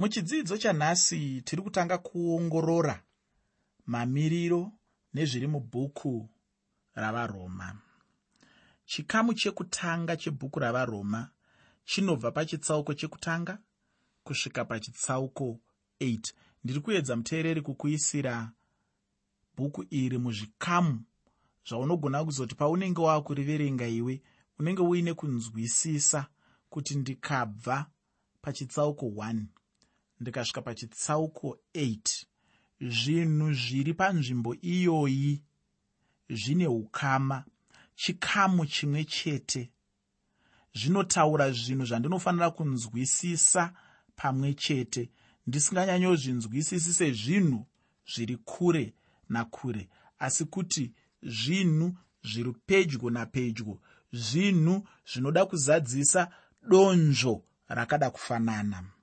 muchidzidzo chanhasi tiri kutanga kuongorora mamiriro nezviri mubhuku ravaroma. Chikamu chekutanga chebhuku ravaroma chinobva pachitsauko chekutanga kusvika pachitsauko 8 ndiri kuedza muteereri kukuisira bhuku iri muzvikamu zvaunogona kuzoti paunenge waakuriverenga iwe unenge uine kunzwisisa kuti ndikabva pachitsauko 1 ndikasvika pachitsauko 8 zvinhu zviri panzvimbo iyoyi zvine ukama. Chikamu chimwe chete. Zvinotaura zvinhu zvandinofanira kunzwisisa pamwe chete. Ndisinganyanyozvinzwisisi sezvinhu zviri kure nakure asi kuti zvinhu zviri pedyo napedyo zvinhu zvinoda kuzadzisa donzvo rakada kufanana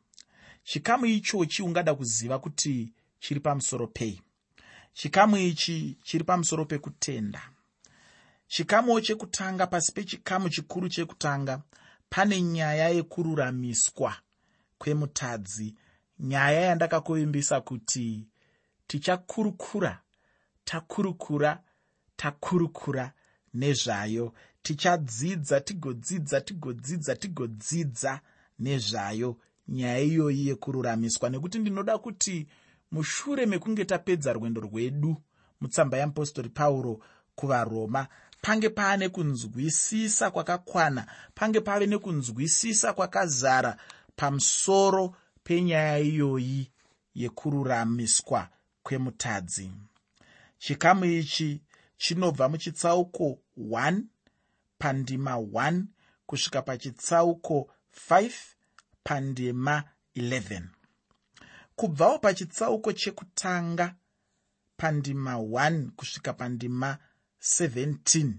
chikamu ichochi ungada kuziva kuti chiri pamusoro pei. Chikamu ichi chiri pamusoro pekutenda. Chikamuwo chekutanga pasi pechikamu chikuru chekutanga pane nyaya yekururamiswa kwemutadzi. Nyaya yandakakuvimbisa kuti tichakurukura takurukura takurukura nezvayo. Tichadzidza tigodzidza tigodzidza tigodzidza nezvayo nyaya iyoyi yekururamiswa. Nekuti ndinoda kuti mushure mekunge tapedza rwendo rwedu mutsamba yeapostori pauro kuvaroma pange paane kunzwisisa kwakakwana pange pave nekunzwisisa kwakazara pamusoro penyaya iyoyi yekururamiswa kwemutadzi. Chikamu ichi chinobva muchitsauko 1 pandima 1 kusvika pachitsauko 5 pandima 11 kubvawo pachitsauko chekutanga pandima 1 kusvika pandima 17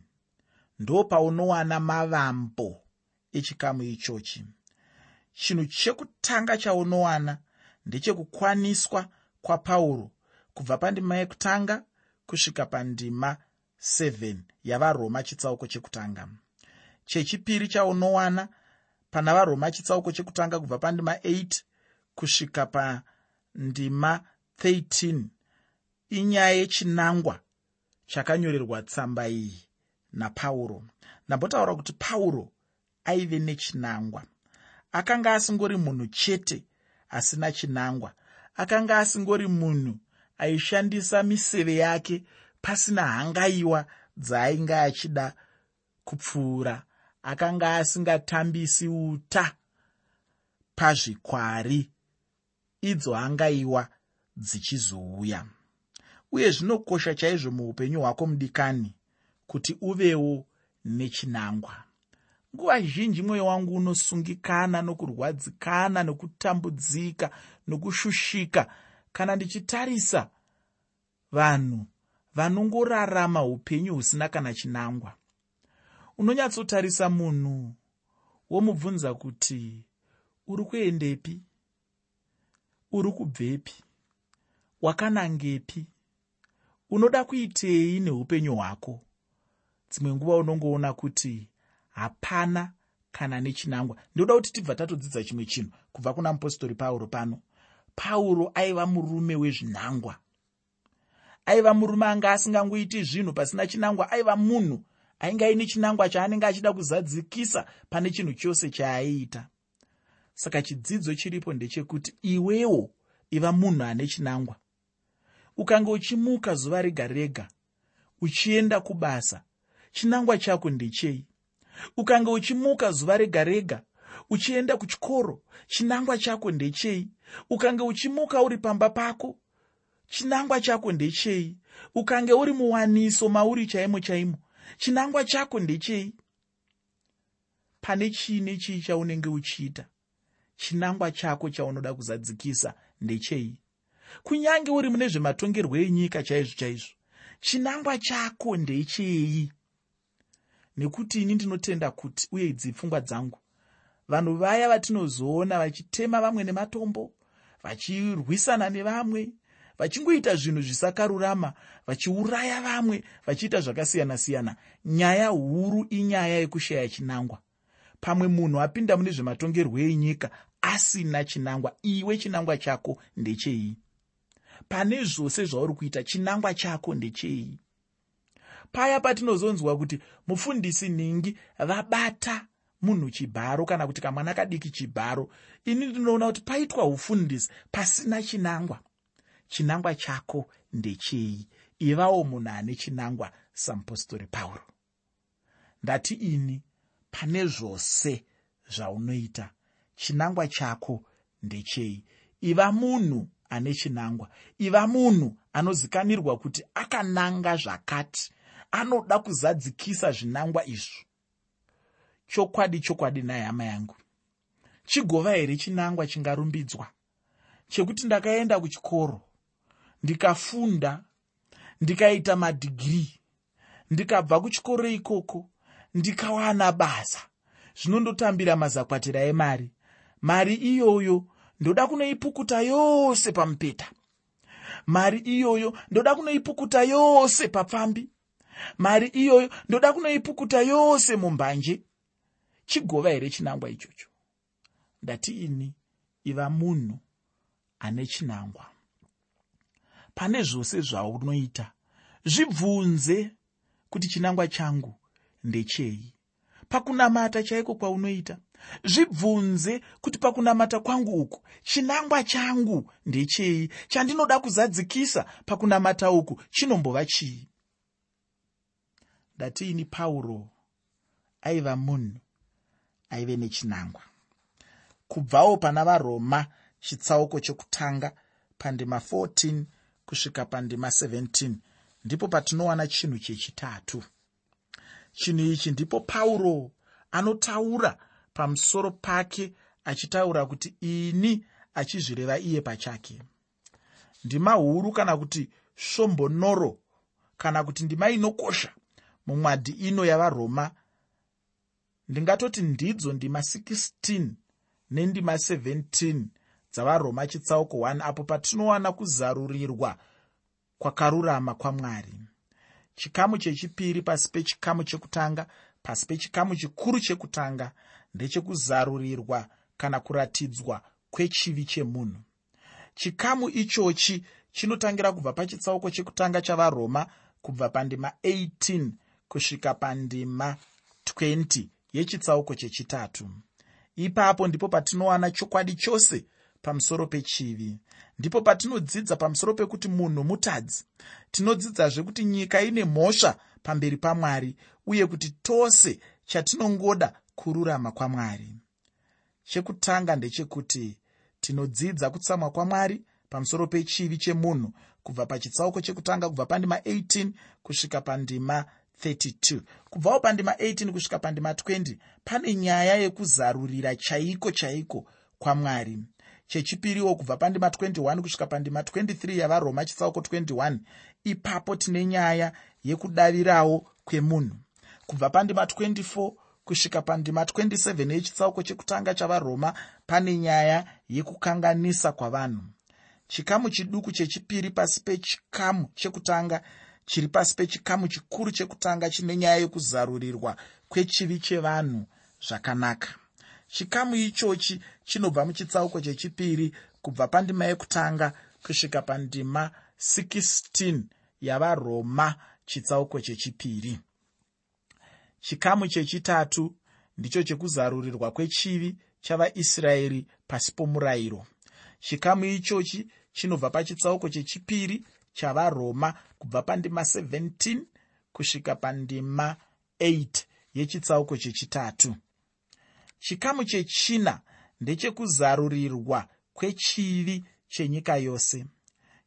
ndo paunowana mavambo echikamu ichochi. Chinhu chekutanga chaunowana ndechekukwaniswa kwapauro kubva pandima yekutanga kusvika pandima 7 yavaroma chitsauko chekutanga. Chechipiri chaunowana pana varoma chitsauko chekutanga kubva pandima 8 kusvika pa ndima 13 inyaya yechinangwa chakanyorerwa tsamba iyi napauro. Ndambotaura kuti pauro aive nechinangwa. Akanga asingori munhu chete asina chinangwa. Akanga asingori munhu aishandisa miseve yake pasina hangaiwa dzaainge achida kupfuura akanga asingatambisi uta pazvikwari idzo angaiwa dzichizouya. Uye zvinokosha chaizvo muupenyu hwako mudikani kuti uvewo nechinangwa. Nguva zhinji mwoyo wangu unosungikana nokurwadzikana nokutambudzika nokushushika kana ndichitarisa vanhu vanongorarama upenyu husina kana chinangwa unonyatsotarisa munhu womubvunza kuti uri kuendepi? Uri kubvepi? Wakanangepi? Unoda kuitei neupenyu hwako? Dzimwe nguva unongoona kuti hapana kana nechinangwa. Ndoda kuti tibva tatodzidza chimwe chinhu kubva kuna mupostori pauro pano. Pauro aiva murume wezvinangwa. Aiva murume anga asingangoiti zvinhu pasina chinangwa aiva munhu ainge aine chinangwa chaanenge achida kuzadzikisa pane chinhu chose chaaiita. Saka chidzidzo chiripo ndechekuti iwewo iva munhu ane chinangwa. Ukange uchimuka zuva rega rega uchienda kubasa chinangwa chako ndechei? Ukange uchimuka zuva rega rega uchienda kuchikoro chinangwa chako ndechei? Ukange uchimuka uri pamba pako chinangwa chako ndechei? Ukange uri muwaniso mauri chaimo chaimo chinangwa chako ndechei pane chiine chii chaunenge uchiita? Chinangwa chako chaunoda kuzadzikisa ndechei? Kunyange uri mune zvematongerwo enyika chaizvo chaizvo chinangwa chako ndechei? Nekuti ini ndinotenda kuti uye idzi pfungwa dzangu vanhu vaya vatinozoona vachitema vamwe nematombo vachirwisana nevamwe vachingoita zvinhu zvisakarurama vachiuraya vamwe vachiita zvakasiyana-siyana. Nyaya huru inyaya yekushaya chinangwa. Pamwe munhu apinda mune zvematongerwo enyika asina chinangwa iwe chinangwa chako ndechei? Pane zvose zvauri kuita chinangwa chako ndechei? Paya patinozonzwa kuti mufundisi nhingi vabata munhu chibharo kana kuti kamwana kadiki chibharo. Ini ndinoona kuti paitwa ufundisi pasina chinangwa chinangwa chako ndechei? Ivawo munhu ane chinangwa samupostori pauro. Ndati ini pane zvose zvaunoita chinangwa chako ndechei? Iva munhu ane chinangwa iva munhu anozikanirwa kuti akananga zvakati anoda kuzadzikisa zvinangwa izvo. Chokwadi chokwadi naye hama yangu chigova here chinangwa chingarumbidzwa? Chekuti ndakaenda kuchikoro ndikafunda ndikaita madhigiri ndikabva kuchikoro ikoko ndikawana basa. Zvinondotambira mazakwatira emari. Mari iyoyo ndoda kunoipukuta yose pamupeta. Mari iyoyo ndoda kunoipukuta yose papfambi. Mari iyoyo ndoda kunoipukuta yose mumbanje. Chigova here chinangwa ichocho? Ndati ini iva munhu ane chinangwa pane zvose zvaunoita. Zvibvunze kuti chinangwa changu ndechei. Pakunamata chaiko kwaunoita? Zvibvunze kuti pakunamata kwangu uku chinangwa changu ndechei? Chandinoda kuzadzikisa pakunamata uku chinombova chii? Ndatiini pauro? Aiva munhu aive nechinangwa. Kubvawo pana varoma chitsauko chekutanga pandima 14 kusvika pandima 17 ndipo patinowana chinhu chechitatu. Chinhu ichi ndipo pauro anotaura pamusoro pake achitaura kuti ini achizvireva iye pachake. Ndima huru kana kuti svombonoro kana kuti ndima inokosha mumwadhi ino yavaroma ndingatoti ndidzo ndima 16 nendima 17 dzavaroma chitsauko 1 apo patinowana kuzarurirwa kwakarurama kwamwari. Chikamu chechipiri pasi pechikamu chekutanga pasi pechikamu chikuru chekutanga ndechekuzarurirwa kana kuratidzwa kwechivi chemunhu. Chikamu ichochi chinotangira kubva pachitsauko chekutanga chavaroma kubva pandima 18 kusvika pandima 20 yechitsauko chechitatu. Ipapo ndipo patinowana chokwadi chose pamusoro pechivi. Ndipo patinodzidza pamusoro pekuti munhu mutadzi tinodzidzazve kuti nyika ine mhosva pamberi pamwari uye kuti tose chatinongoda kururama kwamwari. Chekutanga ndechekuti tinodzidza kutsamwa kwamwari pamusoro pechivi chemunhu kubva pachitsauko chekutanga kubva pandima 18 kusvika pandima 32 kubvawo pandima 18 kusvika pandima 20 pane nyaya yekuzarurira chaiko chaiko kwamwari chechipiriwo kubva pandima 21 kusvika pandima 23 yavaroma chitsauko 21 ipapo tine nyaya yekudavirawo kwemunhu. Kubva pandima 24 kusvika pandima 27 yechitsauko chekutanga chavaroma pane nyaya yekukanganisa kwavanhu. Chikamu chiduku chechipiri pasi pechikamu chekutanga chiri pasi pechikamu chikuru chekutanga chine nyaya yekuzarurirwa kwechivi chevanhu zvakanaka chikamu ichochi chinobva muchitsauko chechipiri kubva pandima yekutanga kusvika pandima 16 yavaroma chitsauko chechipiri. Chikamu chechitatu ndicho chekuzarurirwa kwechivi chavaisraeri pasi pomurayiro. Chikamu ichochi chinobva pachitsauko chechipiri chavaroma kubva pandima 17 kusvika pandima 8 yechitsauko chechitatu chikamu chechina ndechekuzarurirwa kwechivi chenyika yose.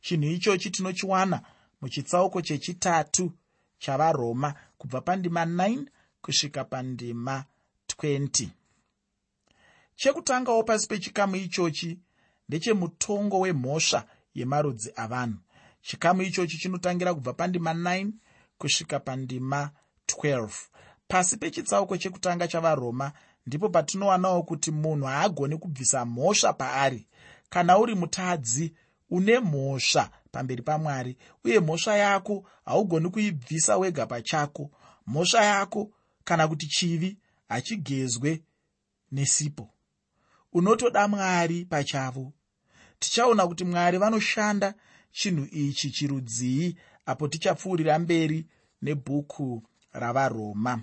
Chinhu ichochi tinochiwana muchitsauko chechitatu chavaroma kubva pandima 9 kusvika pandima 20 chekutangawo pasi pechikamu ichochi ndechemutongo wemhosva yemarudzi avanhu. Chikamu ichochi chinotangira kubva pandima 9 kusvika pandima 12 pasi pechitsauko chekutanga chavaroma ndipo patinowanawo kuti munhu haagoni kubvisa mhosva paari. Kana uri mutadzi une mhosva pamberi pamwari uye mhosva yako haugoni kuibvisa wega pachako. Mhosva yako kana kuti chivi hachigezwe nesipo. Unotoda mwari pachavo. Tichaona kuti mwari vanoshanda chinhu ichi chirudzii apo tichapfuurira mberi nebhuku ravaroma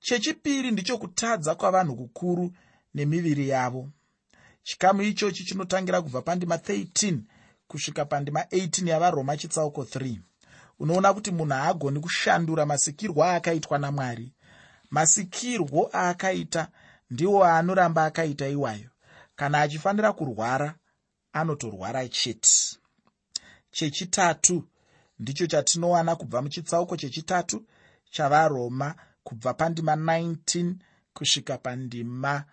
chechipiri ndicho kutadza kwavanhu kukuru nemiviri yavo. Chikamu ichochi chinotangira kubva pandima 13 kusvika pandima 18 yavaroma chitsauko 3 unoona kuti munhu haagoni kushandura masikirwo aakaitwa namwari. Masikirwo aakaita ndiwo aanoramba akaita iwayo. Kana achifanira kurwara anotorwara chete. Chechitatu ndicho chatinowana kubva muchitsauko chechitatu chavaroma kubva pandima 19 kusvika pandima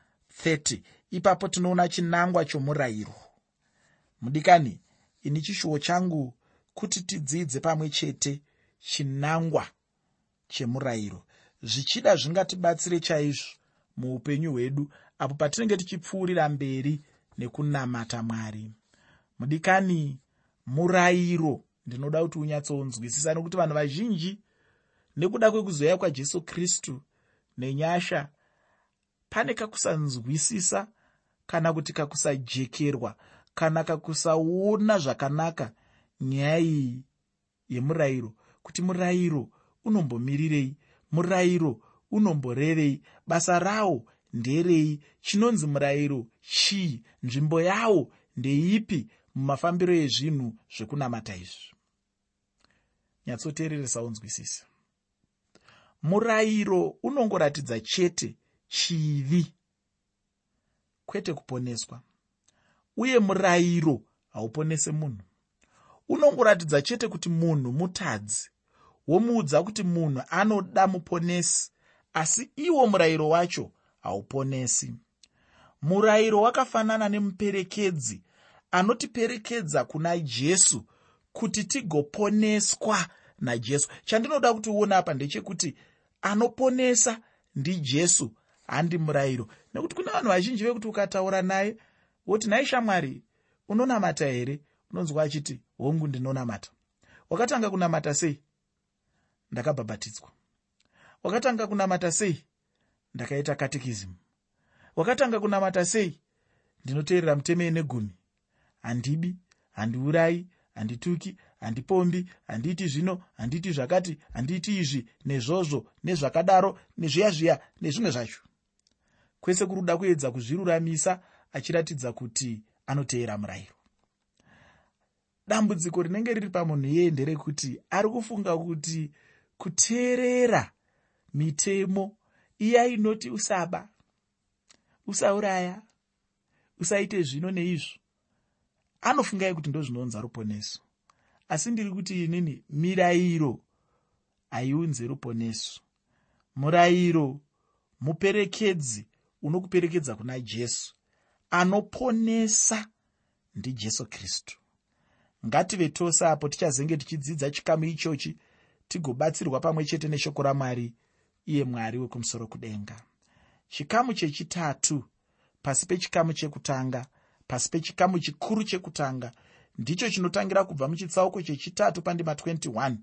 30 ipapo tinoona chinangwa chomurayiro. Mudikani ini chishuwo changu kuti tidzidze pamwe chete chinangwa chemurayiro. Zvichida zvingatibatsire chaizvo muupenyu hwedu apo patinenge tichipfuurira mberi nekunamata mwari. Mudikani murayiro. Ndinoda kuti unyatsonzwisisa nekuti vanhu vazhinji nekuda kwekuzouya kwajesu kristu nenyasha pane kakusanzwisisa kana kuti kakusajekerwa kana kakusaona zvakanaka nyaya iyi yemurayiro kuti murayiro unombomirirei murayiro unomborevei basa rawo nderei chinonzi murayiro chii nzvimbo yawo ndeipi mumafambiro ezvinhu zvekunamata izvi. Nyatsoteereresa unzwisisa murayiro unongoratidza chete chivi. Kwete kuponeswa. Uye murayiro hauponese munhu. Unongoratidza chete kuti munhu mutadzi. Womuudza kuti munhu anoda muponesi asi iwo murayiro wacho hauponesi. Murayiro wakafanana nemuperekedzi anotiperekedza kuna jesu kuti tigoponeswa najesu. Chandinoda kuti uona apa ndechekuti anoponesa ndijesu handi murayiro. Nekuti kune vanhu vazhinji vekuti ukataura naye woti nhai shamwari unonamata here? Unonzwa achiti hongu ndinonamata. Wakatanga kunamata sei? Ndakabhabhatidzwa. Wakatanga kunamata sei? Ndakaita katekizimu wakatanga kunamata sei? Ndinoteerera muteme negumi handibi handiurayi handituki handipombi handiiti zvino handiiti zvakati handiiti izvi nezvozvo nezvakadaro nezviya zviya nezvimwe zvacho. Kwese kuruda kuedza kuzviruramisa achiratidza kuti anoteera murayiro. Dambudziko rinenge riri pamunhu iyeye nderekuti ari kufunga kuti kuteerera mitemo iya inoti usaba usauraya usaite zvino neizvo anofungai kuti ndo zvinounza ruponeso asi ndiri kuti inini mirayiro haiunze ruponeso. Murayiro muperekedzi unokuperekedza kuna jesu. Anoponesa ndijesu kristu. Ngative tose apo tichazenge tichidzidza chikamu ichochi tigobatsirwa pamwe chete neshoko ramwari iye mwari wekumusoro kudenga. Chikamu chechitatu pasi pechikamu chekutanga pasi pechikamu chikuru chekutanga ndicho chinotangira kubva muchitsauko chechitatu pandima 21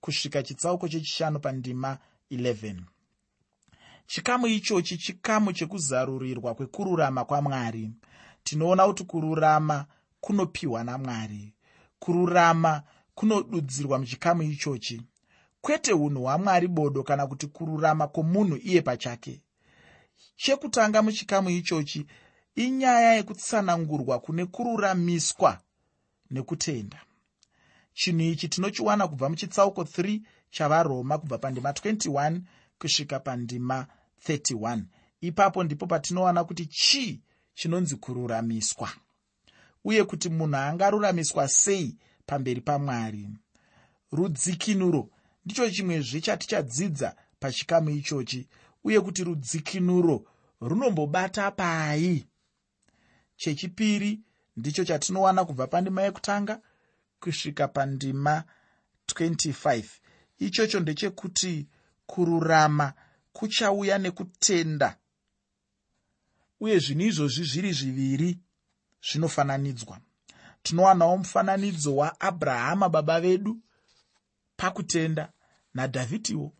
kusvika chitsauko chechishanu pandima 11 chikamu ichochi chikamu chekuzarurirwa kwekururama kwamwari. Tinoona kuti kururama kunopiwa namwari. Kururama kunodudzirwa muchikamu ichochi. Kwete unhu hwamwari bodo kana kuti kururama kwomunhu iye pachake. Chekutanga muchikamu ichochi inyaya yekutsanangurwa kune kururamiswa nekutenda. Chinhu ichi tinochiwana kubva muchitsauko 3 chavaroma kubva pandima 21 kusvika pandima 31 ipapo ndipo patinowana kuti chii chinonzi kururamiswa uye kuti munhu angaruramiswa sei pamberi pamwari. Rudzikinuro ndicho chimwezve chatichadzidza pachikamu ichochi uye kuti rudzikinuro runombobata pai chechipiri ndicho chatinowana kubva pandima yekutanga kusvika pandima 25 ichocho ndechekuti kururama kuchauya nekutenda uye zvinhu izvozvi zviri zviviri zvinofananidzwa. Tinowanawo mufananidzo waabrahama baba vedu pakutenda nadhavhidhiwo.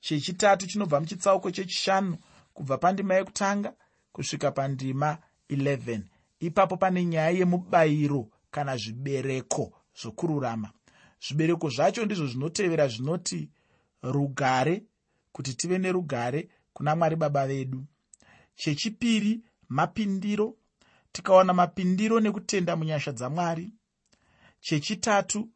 Chechitatu chinobva muchitsauko chechishanu kubva pandima yekutanga kusvika pandima 11 ipapo pane nyaya yemubayiro kana zvibereko zvokururama. Zvibereko zvacho ndizvo zvinotevera zvinoti rugare kuti tive nerugare kuna mwari baba vedu. Chechipiri mapindiro. Tikawana mapindiro nekutenda munyasha dzamwari chechitatu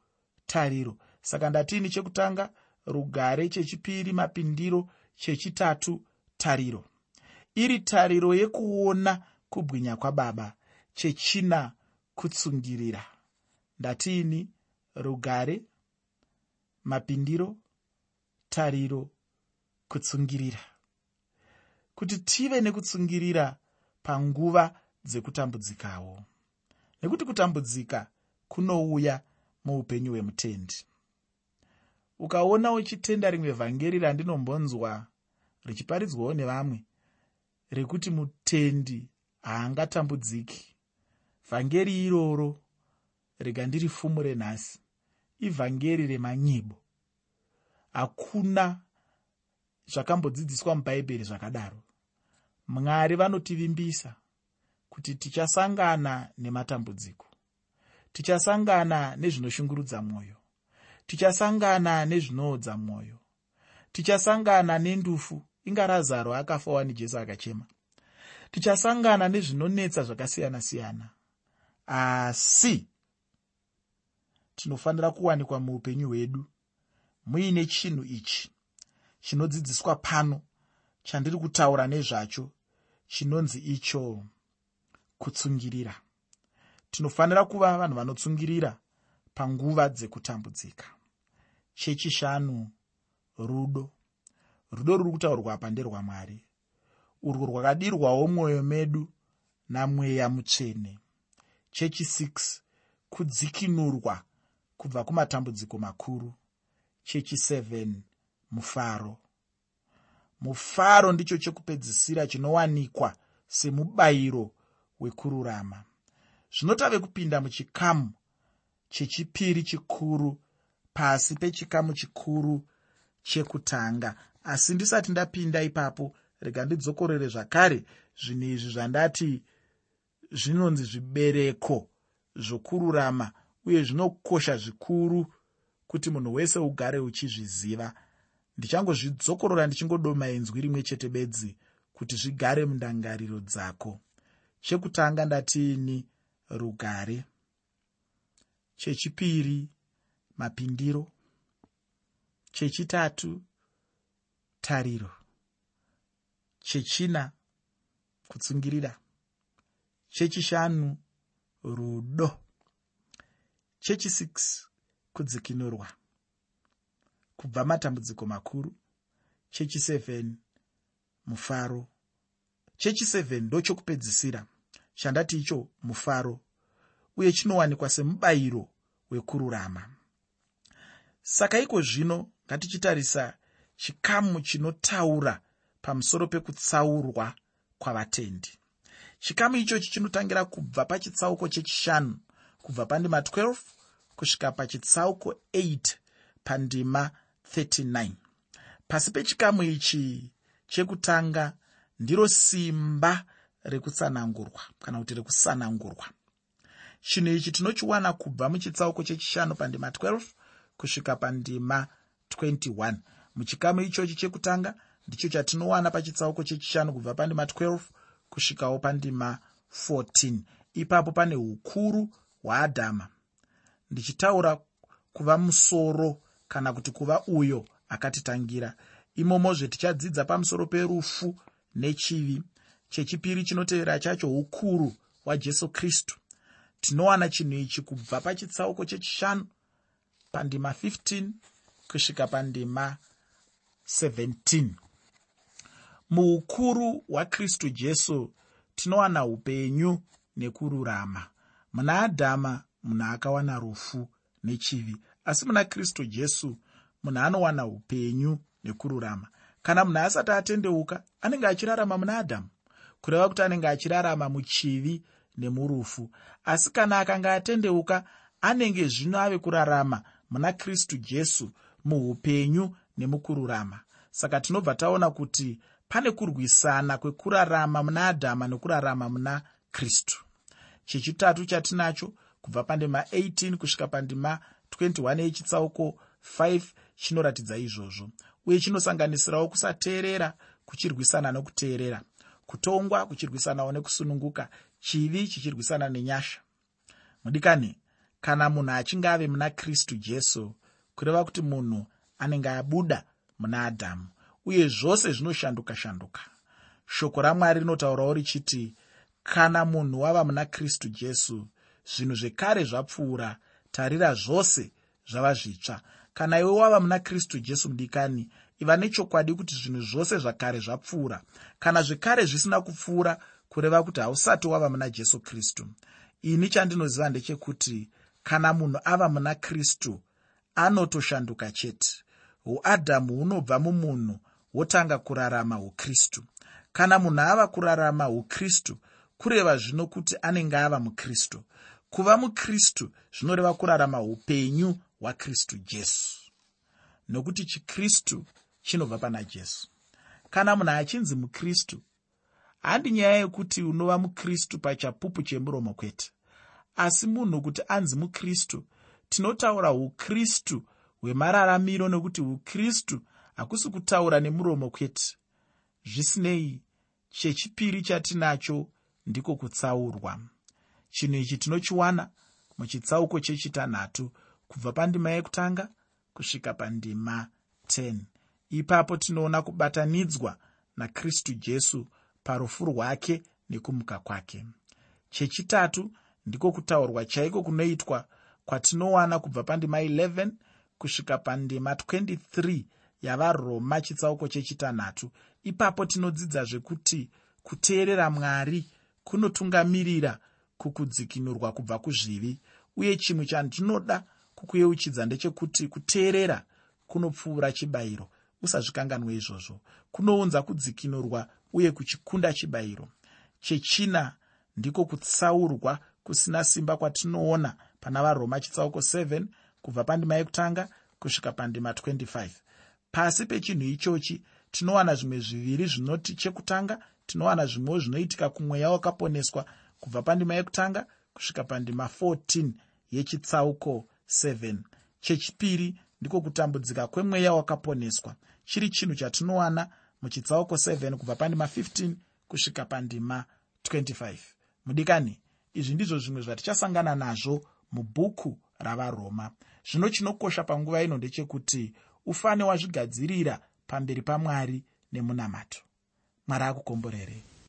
tariro. Saka ndatiini chekutanga rugare chechipiri mapindiro chechitatu tariro. Iri tariro yekuona kubwinya kwababa chechina kutsungirira. Ndatiini? Rugare. Mapindiro? Tariro? Kutsungirira. Kuti tive nekutsungirira panguva dzekutambudzikawo. Nekuti kutambudzika kunouya muupenyu hwemutendi. Ukaona uchitenda rimwe vhangeri randinombonzwa richiparidzwawo nevamwe rekuti mutendi haangatambudziki vhangeri iroro rega ndiri fumu renhasi. Ivhangeri remanyibo hakuna zvakambodzidziswa mubhaibheri zvakadaro. Mwari vanotivimbisa kuti tichasangana nematambudziko tichasangana nezvinoshungurudza mwoyo tichasangana nezvinoodza mwoyo tichasangana nendufu inga razaro akafa wani jesu akachema tichasangana nezvinonetsa zvakasiyana-siyana asi tinofanira kuwanikwa muupenyu hwedu. Muine chinhu ichi chinodzidziswa pano chandiri kutaura nezvacho chinonzi icho kutsungirira. Tinofanira kuva vanhu vanotsungirira panguva dzekutambudzika. Chechishanu rudo. Rudo ruri kutaurwa pa nderwamwari urwo rwakadirwawo mwoyo medu namweya mutsvene chechi6 kudzikinurwa kubva kumatambudziko makuru. Chechi7 mufaro. Mufaro ndicho chekupedzisira chinowanikwa semubayiro wekururama. Zvinotave kupinda muchikamu chechipiri chikuru pasi pechikamu chikuru chekutanga. Asi ndisati ndapinda ipapo rega ndidzokorere zvakare. Zvinhu izvi zvandati zvinonzi zvibereko zvokururama uye zvinokosha zvikuru kuti munhu wese ugare uchizviziva. Ndichangozvidzokorora ndichingodoma enzwi rimwe chete bedzi kuti zvigare mundangariro dzako. Chekutanga ndatiini rugare. Chechipiri? Mapindiro. Chechitatu? Tariro. Chechina? Kutsungirira chechishanu rudo. Chechi6 kudzikinurwa. Kubva matambudziko makuru chechi7 mufaro. Chechi7 ndochokupedzisira. Chandati icho mufaro uye chinowanikwa semubayiro wekururama. Saka iko zvino ngatichitarisa chikamu chinotaura pamusoro pekutsaurwa kwavatendi chikamu ichochi chinotangira kubva pachitsauko chechishanu kubva pandima 12 kusvika pachitsauko 8 pandima 39 pasi pechikamu ichi chekutanga ndiro simba rekutsanangurwa kana kuti rekusanangurwa. Chinhu ichi tinochiwana kubva muchitsauko chechishanu pandima 12 kusvika pandima 21 muchikamu ichochi chekutanga ndicho chatinowana pachitsauko chechishanu kubva pandima 12 kusvikawo pandima 14 ipapo pane ukuru hwaadhama. Ndichitaura kuva musoro kana kuti kuva uyo akatitangira. Imomozve tichadzidza pamusoro perufu nechivi chechipiri chinotevera chacho ukuru hwajesu kristu. Tinowana chinhu ichi kubva pachitsauko chechishanu pandima 15 kusvika pandima 17 muukuru hwakristu jesu tinowana upenyu nekururama. Muna adhama munhu akawana rufu nechivi asi muna kristu jesu munhu anowana upenyu nekururama. Kana munhu asati atendeuka anenge achirarama muna adhamu kureva kuti anenge achirarama muchivi nemurufu asi kana akanga atendeuka anenge zvino ave kurarama muna kristu jesu muupenyu nemukururama. Saka tinobva taona kuti pane kurwisana kwekurarama muna adhama nekurarama muna kristu. Chechitatu chatinacho kubva pandima 18 kusvika pandima 21 yechitsauko 5 chinoratidza izvozvo uye chinosanganisirawo kusateerera kuchirwisana nokuteerera kutongwa kuchirwisanawo nekusununguka chivi chichirwisana nenyasha. Mudikani kana munhu achinge ave muna kristu jesu kureva kuti munhu anenge abuda muna adhamu uye zvose zvinoshanduka shanduka. Shoko ramwari rinotaurawo richiti kana munhu wava muna kristu jesu zvinhu zvekare zvapfuura tarira zvose zvava zvitsva. Kana iwe wava muna kristu jesu mudikani iva nechokwadi kuti zvinhu zvose zvakare zvapfuura. Kana zvekare zvisina kupfuura kureva kuti hausati wava muna jesu kristu. Ini chandinoziva ndechekuti kana munhu ava muna kristu anotoshanduka chete. Uadhamu hunobva mumunhu wotanga kurarama ukristu kana munhu ava kurarama ukristu kureva zvino kuti anenge ava mukristu. Kuva mukristu zvinoreva kurarama upenyu hwakristu jesu. Nokuti chikristu chinobva pana jesu. Kana munhu achinzi mukristu handi nyaya yekuti unova mukristu pachapupu chemuromo kwete. Asi munhu kuti anzi mukristu tinotaura ukristu hwemararamiro nokuti ukristu hakusi kutaura nemuromo kwete. Zvisinei chechipiri chatinacho ndiko kutsaurwa. Chinhu ichi tinochiwana muchitsauko chechitanhatu kubva pandima yekutanga kusvika pandima 10 ipapo tinoona kubatanidzwa nakristu jesu parufu rwake nekumuka kwake. Chechitatu ndiko kutaurwa chaiko kunoitwa kwatinowana kubva pandima 11 kusvika pandima 23 yavaroma chitsauko chechitanhatu. Ipapo tinodzidza zvekuti kuteerera mwari kunotungamirira kukudzikinurwa kubva kuzvivi uye chimwe chandinoda kukuyeuchidza ndechekuti kuteerera kunopfuura chibayiro. Usazvikanganwe izvozvo. Kunounza kudzikinurwa uye kuchikunda chibayiro. Chechina ndiko kutsaurwa kusina simba kwatinoona pana varoma chitsauko 7 kubva pandima yekutanga kusvika pandima 25 pasi pechinhu ichochi tinowana zvimwe zviviri zvinoti chekutanga tinowana zvimwewo zvinoitika kumweya wakaponeswa kubva pandima yekutanga kusvika pandima 14 yechitsauko 7 chechipiri ndiko kutambudzika kwemweya wakaponeswa. Chiri chinhu chatinowana muchitsauko 7 kubva pandima 15 kusvika pandima 25 mudikani izvi ndizvo zvimwe zvatichasangana nazvo mubhuku ravaroma. Zvino chinokosha panguva ino ndechekuti ufane wazvigadzirira pamberi pamwari nemunamato. Mwari akukomborerei